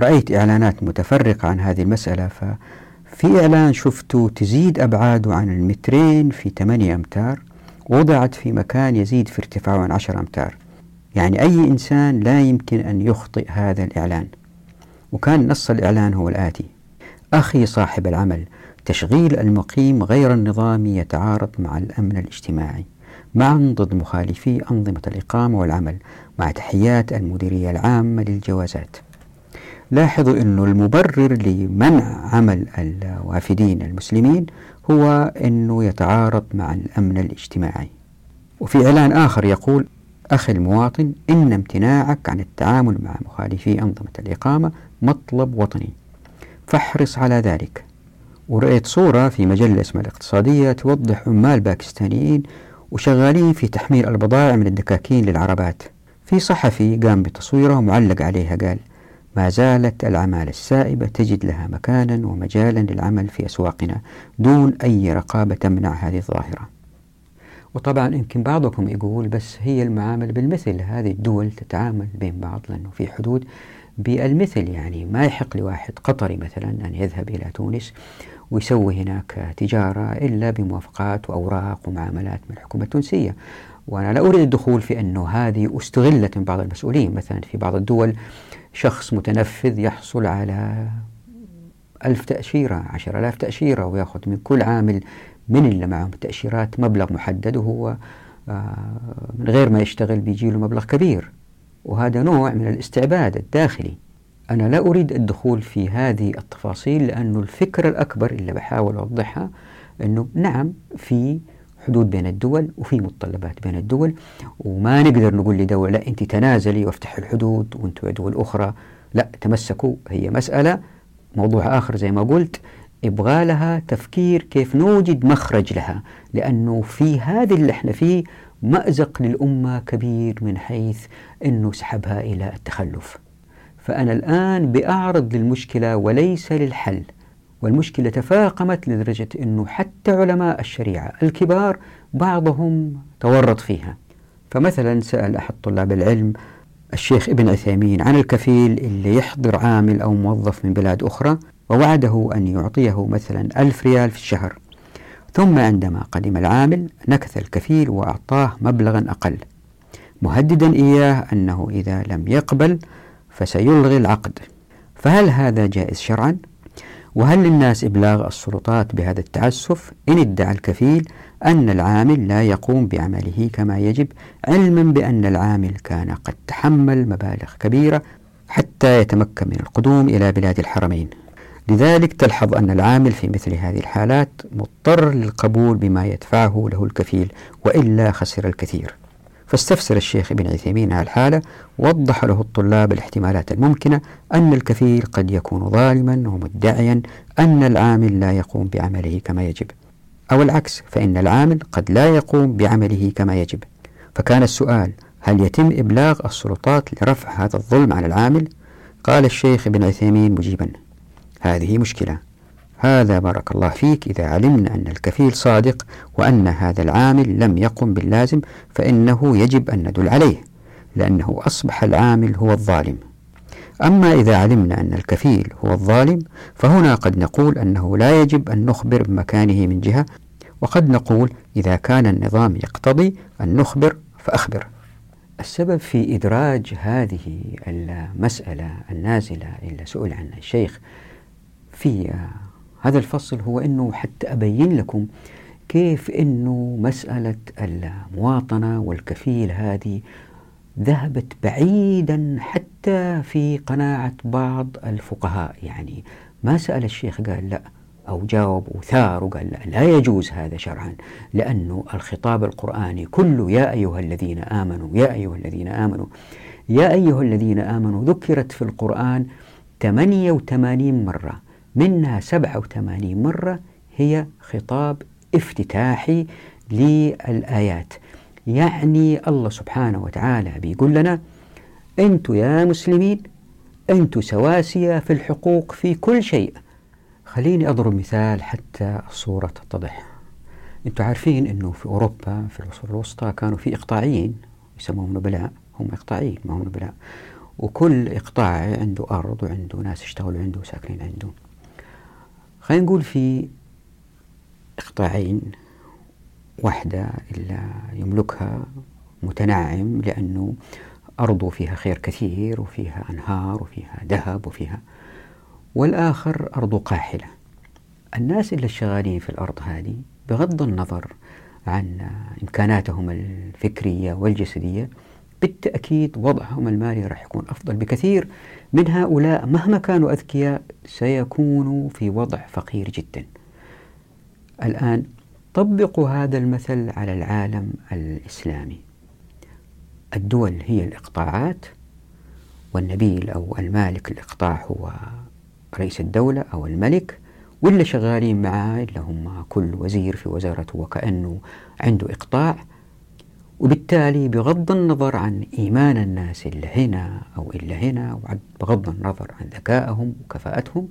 [SPEAKER 1] رأيت إعلانات متفرقة عن هذه المسألة ففي إعلان شفته تزيد أبعاده عن المترين في 8 أمتار وضعت في مكان يزيد في ارتفاعه عن 10 أمتار. يعني أي إنسان لا يمكن أن يخطئ هذا الإعلان. وكان نص الإعلان هو الآتي. أخي صاحب العمل تشغيل المقيم غير النظامي يتعارض مع الأمن الاجتماعي معا ضد مخالفي أنظمة الإقامة والعمل مع تحيات المديرية العامة للجوازات. لاحظوا أنه المبرر لمنع عمل الوافدين المسلمين هو أنه يتعارض مع الأمن الاجتماعي. وفي إعلان آخر يقول أخي المواطن إن امتناعك عن التعامل مع مخالفي أنظمة الإقامة مطلب وطني. فاحرص على ذلك. ورأيت صورة في مجلة اسمها الاقتصادية توضح عمال باكستانيين وشغالين في تحميل البضائع من الدكاكين للعربات. في صحفي قام بتصويره ومعلق عليها قال ما زالت العمالة السائبة تجد لها مكانا ومجالا للعمل في أسواقنا دون أي رقابة تمنع هذه الظاهرة. وطبعا يمكن بعضكم يقول بس هي المعاملة بالمثل. هذه الدول تتعامل بين بعض لأنه في حدود بالمثل. يعني ما يحق لواحد قطري مثلا أن يذهب إلى تونس ويسوي هناك تجارة إلا بموافقات وأوراق ومعاملات من الحكومة التونسية. وأنا لا أريد الدخول في أنه هذه أستغلت من بعض المسؤولين. مثلا في بعض الدول شخص متنفذ يحصل على ألف تأشيرة عشر ألاف تأشيرة ويأخذ من كل عامل من اللي معهم تأشيرات مبلغ محدد وهو آه، من غير ما يشتغل بيجي له مبلغ كبير. وهذا نوع من الاستعباد الداخلي. أنا لا أريد الدخول في هذه التفاصيل لأنه الفكرة الأكبر اللي بحاول أوضحها أنه نعم في حدود بين الدول وفي متطلبات بين الدول وما نقدر نقول لدولة لا أنت تنازلي وافتحي الحدود وأنتم دول أخرى. لا تمسكوا هي مسألة. موضوع آخر زي ما قلت يبغى لها تفكير كيف نوجد مخرج لها لأنه في هذا اللي إحنا فيه مأزق للأمة كبير من حيث أنه سحبها إلى التخلف. فأنا الآن بأعرض للمشكلة وليس للحل. والمشكلة تفاقمت لدرجة أنه حتى علماء الشريعة الكبار بعضهم تورط فيها. فمثلا سأل أحد طلاب العلم الشيخ ابن عثيمين عن الكفيل اللي يحضر عامل أو موظف من بلاد أخرى ووعده أن يعطيه مثلا ألف ريال في الشهر. ثم عندما قدم العامل نكث الكفيل وأعطاه مبلغا أقل. مهددا إياه أنه إذا لم يقبل فسيلغي العقد. فهل هذا جائز شرعا؟ وهل للناس إبلاغ السلطات بهذا التعسف إن ادعى الكفيل أن العامل لا يقوم بعمله كما يجب علما بأن العامل كان قد تحمل مبالغ كبيرة حتى يتمكن من القدوم إلى بلاد الحرمين. لذلك تلحظ أن العامل في مثل هذه الحالات مضطر للقبول بما يدفعه له الكفيل وإلا خسر الكثير. فاستفسر الشيخ ابن عثيمين على الحالة ووضح له الطلاب الاحتمالات الممكنة أن الكفيل قد يكون ظالما ومدعيا أن العامل لا يقوم بعمله كما يجب. أو العكس فإن العامل قد لا يقوم بعمله كما يجب. فكان السؤال هل يتم إبلاغ السلطات لرفع هذا الظلم عن العامل؟ قال الشيخ ابن عثيمين مجيبا. هذه مشكلة. هذا بارك الله فيك إذا علمنا أن الكفيل صادق وأن هذا العامل لم يقم باللازم فإنه يجب أن ندل عليه لأنه أصبح العامل هو الظالم. أما إذا علمنا أن الكفيل هو الظالم فهنا قد نقول أنه لا يجب أن نخبر بمكانه من جهة وقد نقول إذا كان النظام يقتضي أن نخبر فأخبر. السبب في إدراج هذه المسألة النازلة إلى سئل عنها الشيخ في هذا الفصل هو أنه حتى أبين لكم كيف أنه مسألة المواطنة والكفيل هذه ذهبت بعيدا حتى في قناعة بعض الفقهاء. يعني ما سأل الشيخ قال لا أو جاوب وثار وقال لا, لا يجوز هذا شرعا لأنه الخطاب القرآني كله يا أيها الذين آمنوا يا أيها الذين آمنوا يا أيها الذين آمنوا ذكرت في القرآن 88 مرة. منها 87 مرة هي خطاب افتتاحي للآيات. يعني الله سبحانه وتعالى بيقول لنا أنتم يا مسلمين أنتم سواسية في الحقوق في كل شيء. خليني أضرب مثال حتى الصورة تتضح. أنتم عارفين أنه في أوروبا في العصور الوسطى كانوا في إقطاعيين يسموهم نبلاء. هم إقطاعيين ما هم نبلاء. وكل إقطاعي عنده أرض وعنده ناس يشتغلوا عنده وساكنين عنده. خلينا نقول في إقطاعين واحدة إلا يملكها متنعم لأنه أرضه فيها خير كثير وفيها أنهار وفيها ذهب وفيها والآخر أرضه قاحلة. الناس اللي شغالين في الأرض هذه بغض النظر عن إمكاناتهم الفكرية والجسدية بالتأكيد وضعهم المالي راح يكون أفضل بكثير من هؤلاء مهما كانوا أذكياء سيكونوا في وضع فقير جدا. الآن طبقوا هذا المثل على العالم الإسلامي. الدول هي الإقطاعات والنبيل أو المالك الإقطاع هو رئيس الدولة أو الملك واللي شغالين معاه اللي هم كل وزير في وزارته وكأنه عنده إقطاع. وبالتالي بغض النظر عن إيمان الناس اللي هنا أو اللي هنا وبغض النظر عن ذكائهم وكفاءتهم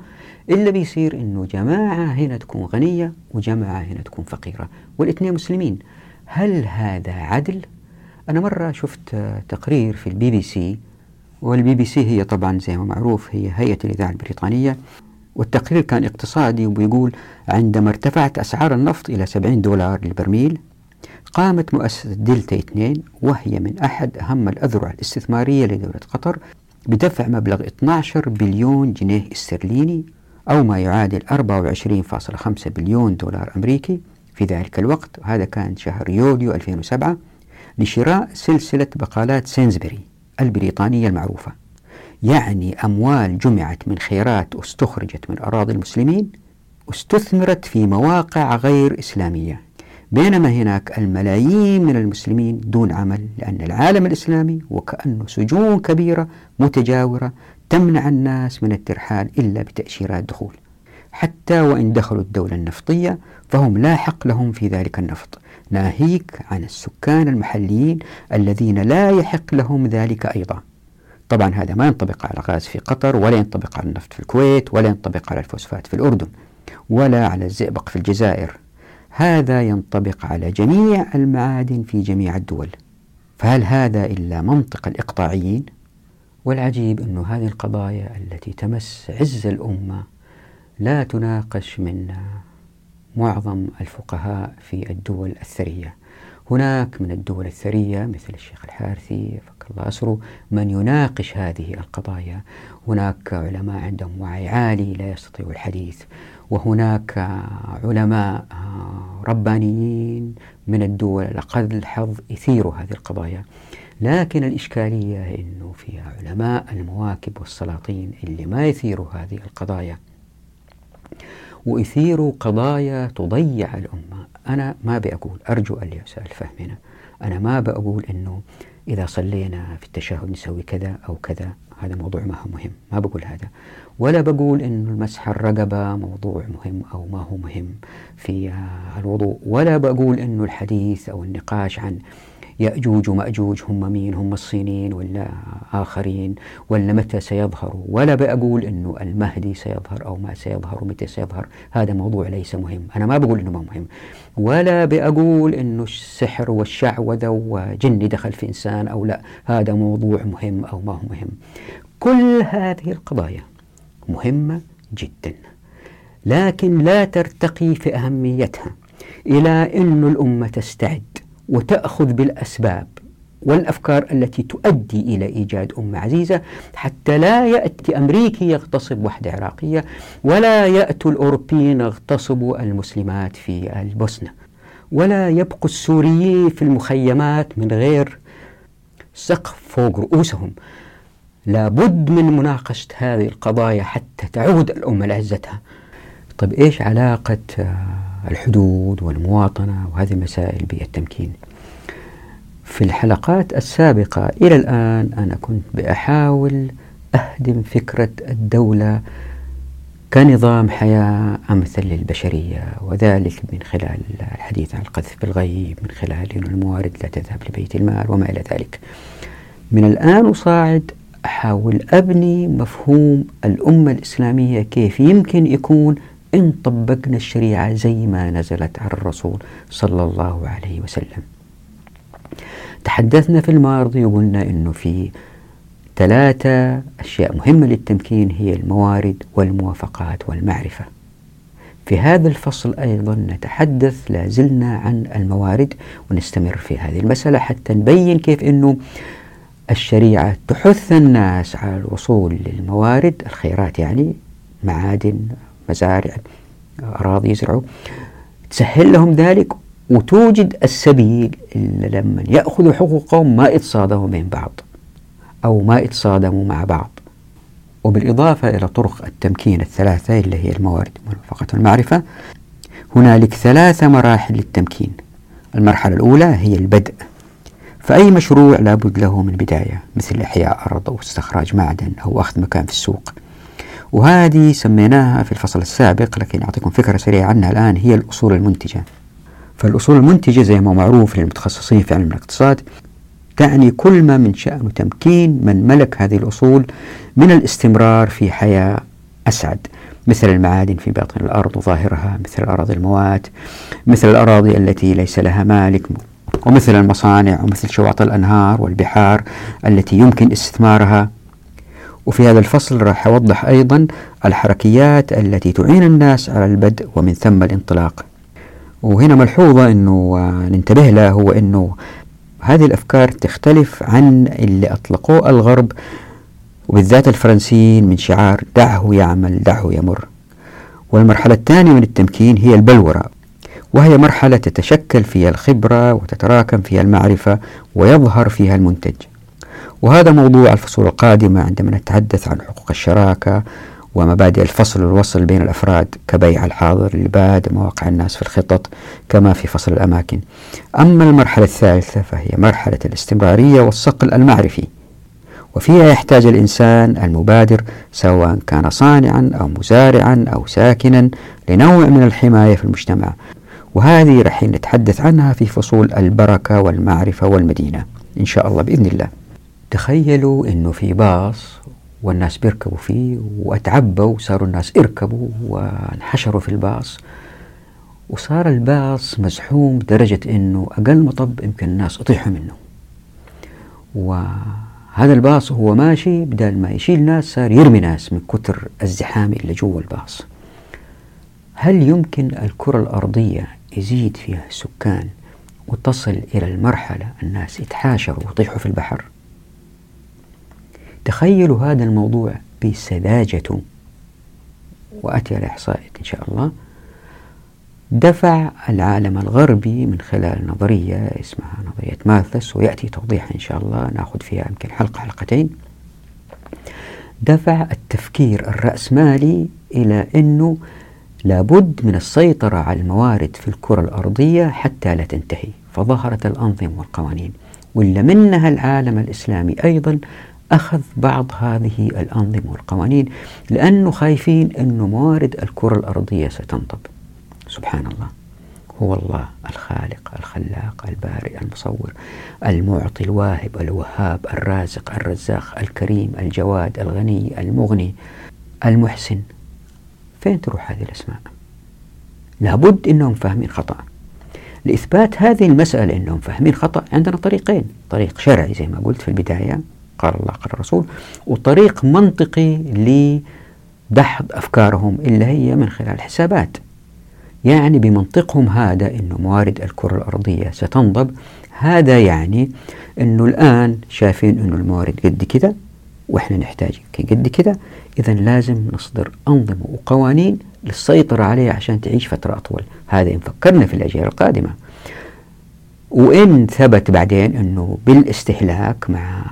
[SPEAKER 1] إلا بيصير إنه جماعة هنا تكون غنية وجماعة هنا تكون فقيرة والاثنين مسلمين هل هذا عدل؟ أنا مرة شفت تقرير في البي بي سي والبي بي سي هي طبعا زي ما معروف هي هيئة الإذاعة البريطانية والتقرير كان اقتصادي وبيقول عندما ارتفعت أسعار النفط إلى 70 دولار للبرميل قامت مؤسسة دلتا 2 وهي من أحد أهم الأذرع الاستثمارية لدولة قطر بدفع مبلغ 12 بليون جنيه استرليني أو ما يعادل 24.5 بليون دولار أمريكي. في ذلك الوقت هذا كان شهر يوليو 2007 لشراء سلسلة بقالات سينزبري البريطانية المعروفة. يعني أموال جمعت من خيرات استخرجت من أراضي المسلمين استثمرت في مواقع غير إسلامية. بينما هناك الملايين من المسلمين دون عمل لأن العالم الإسلامي وكأنه سجون كبيرة متجاورة تمنع الناس من الترحال إلا بتأشيرات دخول حتى وإن دخلوا الدولة النفطية فهم لا حق لهم في ذلك النفط. ناهيك عن السكان المحليين الذين لا يحق لهم ذلك أيضا. طبعا هذا ما ينطبق على الغاز في قطر ولا ينطبق على النفط في الكويت ولا ينطبق على الفوسفات في الأردن ولا على الزئبق في الجزائر. هذا ينطبق على جميع المعادن في جميع الدول. فهل هذا إلا منطق الإقطاعيين؟ والعجيب أن هذه القضايا التي تمس عز الأمة لا تناقش من معظم الفقهاء في الدول الثرية. هناك من الدول الثرية مثل الشيخ الحارثي فك الله أسره من يناقش هذه القضايا. هناك علماء عندهم وعي عالي لا يستطيع الحديث. وهناك علماء ربانيين من الدول الأقل الحظ يثيروا هذه القضايا. لكن الإشكالية أنه في علماء المواكب والسلاطين اللي ما يثيروا هذه القضايا. ويثيروا قضايا تضيع الأمة. أنا ما بقول أرجو أن يسأل فهمنا. أنا ما بقول أنه إذا صلينا في التشهد نسوي كذا أو كذا. هذا موضوع ما هو مهم. ما بقول هذا. ولا بقول أن المسح الرقبة موضوع مهم أو ما هو مهم في الوضوء ولا بقول أنه الحديث أو النقاش عن يأجوج ومأجوج هم مين هم الصينيين ولا آخرين ولا متى سيظهروا ولا بقول أنه المهدي سيظهر أو ما سيظهر ومتى سيظهر هذا موضوع ليس مهم أنا ما بقول أنه ما مهم. ولا بقول أنه السحر والشعوذة وجن دخل في إنسان أو لا هذا موضوع مهم أو ما هو مهم. كل هذه القضايا مهمة جدا لكن لا ترتقي في أهميتها. إلى أن الأمة تستعد وتأخذ بالأسباب والأفكار التي تؤدي إلى إيجاد أمة عزيزة حتى لا يأتي أمريكي يغتصب وحدة عراقية ولا يأتوا الأوروبيين يغتصبوا المسلمات في البوسنة ولا يبقوا السوريين في المخيمات من غير سقف فوق رؤوسهم. لابد من مناقشة هذه القضايا حتى تعود الأمة لعزتها. طيب إيش علاقة آه، الحدود والمواطنة وهذه المسائل بالتمكين؟ في الحلقات السابقة إلى الآن أنا كنت بأحاول أهدم فكرة الدولة كنظام حياة أمثل للبشرية وذلك من خلال الحديث عن القذف بالغيب من خلال أن الموارد لا تذهب لبيت المال وما إلى ذلك. من الآن وصاعد أحاول أبني مفهوم الأمة الإسلامية كيف يمكن يكون إن طبقنا الشريعة زي ما نزلت على الرسول صلى الله عليه وسلم. تحدثنا في الماضي وقلنا أنه في ثلاثة أشياء مهمة للتمكين هي الموارد والموافقات والمعرفة. في هذا الفصل أيضا نتحدث لازلنا عن الموارد ونستمر في هذه المسألة حتى نبين كيف أنه الشريعة تحث الناس على الوصول للموارد الخيرات يعني معادن مزارع أراضي يزرعوا. تسهل لهم ذلك وتوجد السبيل اللي لما يأخذوا حقوقهم ما يتصادموا بين بعض أو ما يتصادموا مع بعض. وبالإضافة إلى طرق التمكين الثلاثة اللي هي الموارد والمرافقة والمعرفة هنالك ثلاثة مراحل للتمكين. المرحلة الأولى هي البدء. فأي مشروع لابد له من بداية مثل إحياء أرض أو استخراج معدن أو أخذ مكان في السوق. وهذه سميناها في الفصل السابق لكن أعطيكم فكرة سريعة عنها الآن هي الأصول المنتجة. فالأصول المنتجة زي ما معروف للمتخصصين في علم الاقتصاد تعني كل ما من شأنه تمكين من ملك هذه الأصول من الاستمرار في حياة أسعد. مثل المعادن في باطن الأرض وظاهرها مثل الأراضي الموات مثل الأراضي التي ليس لها مالك. ومثل المصانع ومثل شواطئ الأنهار والبحار التي يمكن استثمارها. وفي هذا الفصل راح أوضح أيضا الحركيات التي تعين الناس على البدء ومن ثم الانطلاق. وهنا ملحوظة أنه ننتبه لها هو أنه هذه الأفكار تختلف عن اللي أطلقوه الغرب وبالذات الفرنسيين من شعار دعه يعمل دعه يمر والمرحلة الثانية من التمكين هي البلورة. وهي مرحلة تتشكل فيها الخبرة وتتراكم فيها المعرفة ويظهر فيها المنتج. وهذا موضوع الفصول القادمة عندما نتحدث عن حقوق الشراكة ومبادئ الفصل والوصل بين الأفراد كبيع الحاضر لباد مواقع الناس في الخطط كما في فصل الأماكن. أما المرحلة الثالثة فهي مرحلة الاستمرارية والصقل المعرفي. وفيها يحتاج الإنسان المبادر سواء كان صانعا أو مزارعا أو ساكنا لنوع من الحماية في المجتمع. وهذه رح نتحدث عنها في فصول البركة والمعرفة والمدينة إن شاء الله بإذن الله. تخيلوا أنه في باص والناس بيركبوا فيه وأتعبوا وصاروا الناس يركبوا وانحشروا في الباص وصار الباص مزحوم لدرجة أنه أقل مطب يمكن الناس يطيحوا منه. وهذا الباص وهو ماشي بدل ما يشيل ناس صار يرمي ناس من كتر الزحام اللي جوا الباص. هل يمكن الكرة الأرضية يزيد فيها السكان وتصل إلى المرحلة الناس يتحاشروا ويطيحوا في البحر. تخيلوا هذا الموضوع بسذاجته وأتي على إحصائية إن شاء الله. دفع العالم الغربي من خلال نظرية اسمها نظرية ماثس ويأتي توضيح إن شاء الله نأخذ فيها يمكن حلقة حلقتين. دفع التفكير الرأسمالي إلى أنه لابد من السيطرة على الموارد في الكرة الأرضية حتى لا تنتهي فظهرت الأنظمة والقوانين. ولا منها العالم الإسلامي أيضا أخذ بعض هذه الأنظمة والقوانين لأنه خايفين أن موارد الكرة الأرضية ستنطب. سبحان الله. هو الله الخالق الخلاق البارئ المصور المعطي الواهب الوهاب الرازق الرزاق الكريم الجواد الغني المغني المحسن. فين تروح هذه الأسماء؟ لابد أنهم فاهمين خطأ. لإثبات هذه المسألة أنهم فاهمين خطأ عندنا طريقين. طريق شرعي زي ما قلت في البداية قال الله قال الرسول وطريق منطقي لدحض أفكارهم اللي هي من خلال الحسابات يعني بمنطقهم هذا أنه موارد الكرة الأرضية ستنضب. هذا يعني أنه الآن شايفين أنه الموارد قد كذا وإحنا نحتاج قد كذا إذا لازم نصدر أنظمة وقوانين للسيطرة عليها عشان تعيش فترة أطول. هذا إن فكرنا في الأجيال القادمة. وإن ثبت بعدين أنه بالاستهلاك مع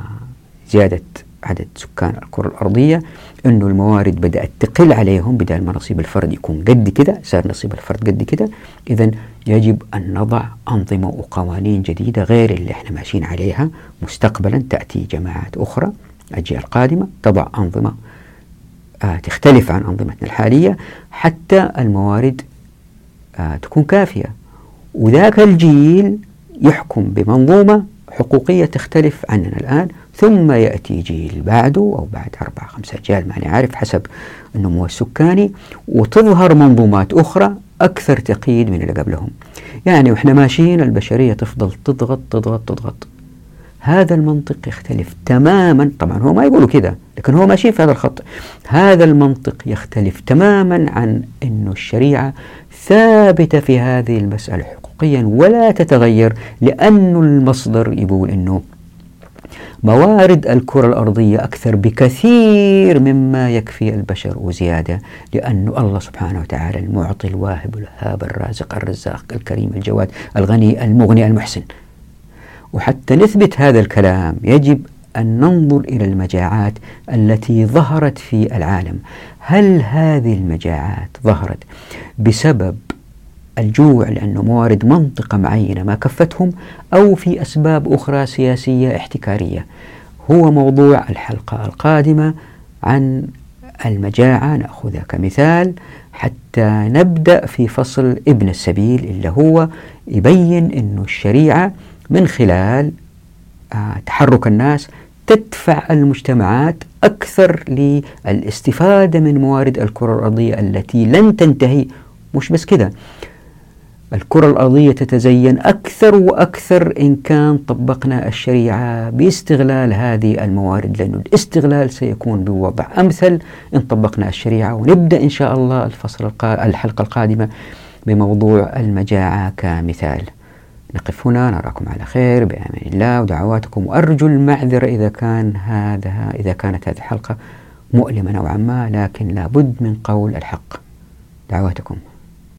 [SPEAKER 1] زيادة عدد سكان الكرة الأرضية أنه الموارد بدأت تقل عليهم بدل ما نصيب الفرد يكون قد كده صار نصيب الفرد قد كده. إذا يجب أن نضع أنظمة وقوانين جديدة غير اللي إحنا ماشيين عليها مستقبلا تأتي جماعات أخرى. الأجيال القادمة تضع أنظمة آه تختلف عن أنظمتنا الحالية حتى الموارد آه تكون كافية. وذاك الجيل يحكم بمنظومة حقوقية تختلف عننا الآن ثم يأتي جيل بعده أو بعد أربع خمسة أجيال ماني عارف حسب النمو السكاني وتظهر منظومات أخرى أكثر تقييد من اللي قبلهم. يعني وإحنا ماشيين البشرية تفضل تضغط تضغط تضغط. هذا المنطق يختلف تماما. طبعا هو ما يقولوا كذا لكن هو ماشي في هذا الخط. هذا المنطق يختلف تماما عن أن الشريعة ثابتة في هذه المسألة حقوقيا ولا تتغير لأن المصدر يقول أنه موارد الكرة الأرضية أكثر بكثير مما يكفي البشر وزيادة لأن الله سبحانه وتعالى المعطي الواهب الهاب الرازق الرزاق الكريم الجواد الغني المغني المحسن. وحتى نثبت هذا الكلام يجب أن ننظر إلى المجاعات التي ظهرت في العالم. هل هذه المجاعات ظهرت بسبب الجوع لأنه موارد منطقة معينة ما كفتهم أو في أسباب أخرى سياسية احتكارية؟ هو موضوع الحلقة القادمة عن المجاعة. نأخذها كمثال حتى نبدأ في فصل ابن السبيل اللي هو يبين أن الشريعة من خلال آه، تحرك الناس تدفع المجتمعات أكثر للاستفادة من موارد الكرة الأرضية التي لن تنتهي. مش بس كده الكرة الأرضية تتزين أكثر وأكثر إن كان طبقنا الشريعة باستغلال هذه الموارد لأن الاستغلال سيكون بوضع أمثل. إن طبقنا الشريعة ونبدأ إن شاء الله الفصل الحلقة القادمة بموضوع المجاعة كمثال. نقف هنا نراكم على خير بأمان الله ودعواتكم. وأرجو المعذرة إذا كان هذا إذا كانت هذه الحلقة مؤلمة نوعا ما لكن لابد من قول الحق. دعواتكم.